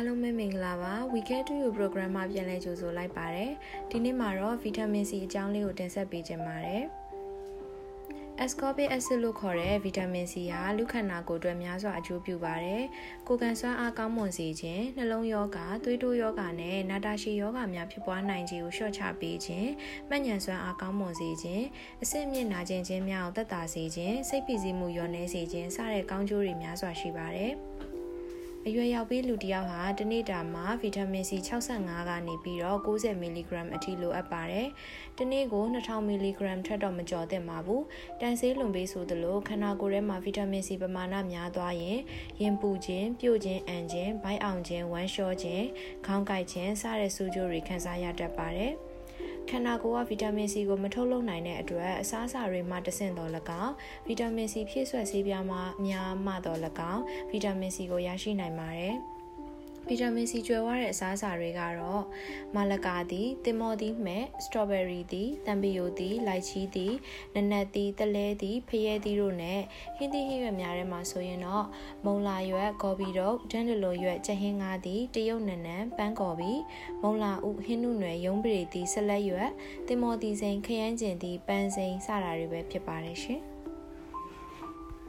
အားလုံးပဲမင်္ဂလာပါ We Care to You program မှာပြန်လည်ကြိုဆိုလိုက်ပါတယ်ဒီနေ့မှာတော့ vitamin C အကြောင်းလေးကိုတင်ဆက်ပေးခြင်းပါတယ် ascorbic acid လို့ခေါ်တဲ့ vitamin C ဟာလူခန္ဓာကိုယ်အတွက်များစွာအကျိုးပြုပါတယ်။ကိုယ်ကန်စွမ်းအားကောင်းမွန်စေခြင်း၊နှလုံးရောဂါ၊သွေးတိုးရောဂါနဲ့နာတာရှည်ရောဂါများဖြစ်ပွားနိုင်ခြင်းကိုလျှော့ချပေးခြင်း၊မှတ်ဉာဏ်စွမ်းအားကောင်းမွန်စေခြင်း၊အဆင့်မြင့်နာကျင်ခြင်းများကိုသက်သာစေခြင်း၊စိတ်ဖိစီးမှုလျော့နည်းစေခြင်းစတဲ့ကောင်းကျိုးတွေများစွာရှိပါတယ်။ အရွယ်ရောက်ပြီးလူတစ်ယောက်ဟာတစ်နေ့တာမှာဗီတာမင် C 65ကနေပြီးတော့90 mg အထိလိုအပ်ပါတယ်။တစ်နေ့ကို2000 mg ထက်တော့မကျော်သင့်ပါဘူး။တန်ဆေးလွန်ပေးဆိုသလိုခန္ဓာကိုယ်ထဲမှာဗီတာမင် C ပမာဏများသွားရင်ရင်ပူခြင်း၊ပြို့ခြင်း၊အန်ခြင်း၊ဘိုက်အောင်ခြင်း၊ဝမ်းလျှောခြင်း၊ခေါင်းကိုက်ခြင်းစတဲ့ဆူကျိုးတွေခံစားရတတ်ပါတယ်။ ခန္ဓာကိုယ်ကဗီတာမင် C ကိုမထုတ်လုပ်နိုင်တဲ့အတွက်အစားအစာတွေမှတဆင့်တော်၎င်းဗီတာမင် C ဖြည့်ဆွက်ဆေးပြားမှများမှတော်၎င်းဗီတာမင် C ကိုရရှိနိုင်ပါတယ်။ ဗီတာမင် C ကျွယ်ဝတဲ့အစားအစာတွေကတော့မာလကာသည်တင်မော်သည်မဲ့စထရောဘယ်ရီသည်တံပီယိုသည်လိုက်ချီသည်နနက်သည်တလဲသည်ဖရဲသည်တို့နဲ့ဟင်းသီးဟင်းရွက်များထဲမှာဆိုရင်တော့မုံလာရွက်ဂေါ်ဘီတို့ဒန်ဒလိုရွက်ချက်ဟင်းငါးသည်တရုတ်နနန်ပန်းကော်ဘီမုံလာဥဟင်းနုနယ်ရုံးပရီသည်ဆက်လက်ရွက်တင်မော်သည်စိန်ခရမ်းကျင်သည်ပန်းစိန်စတာတွေပဲဖြစ်ပါတယ်ရှင်။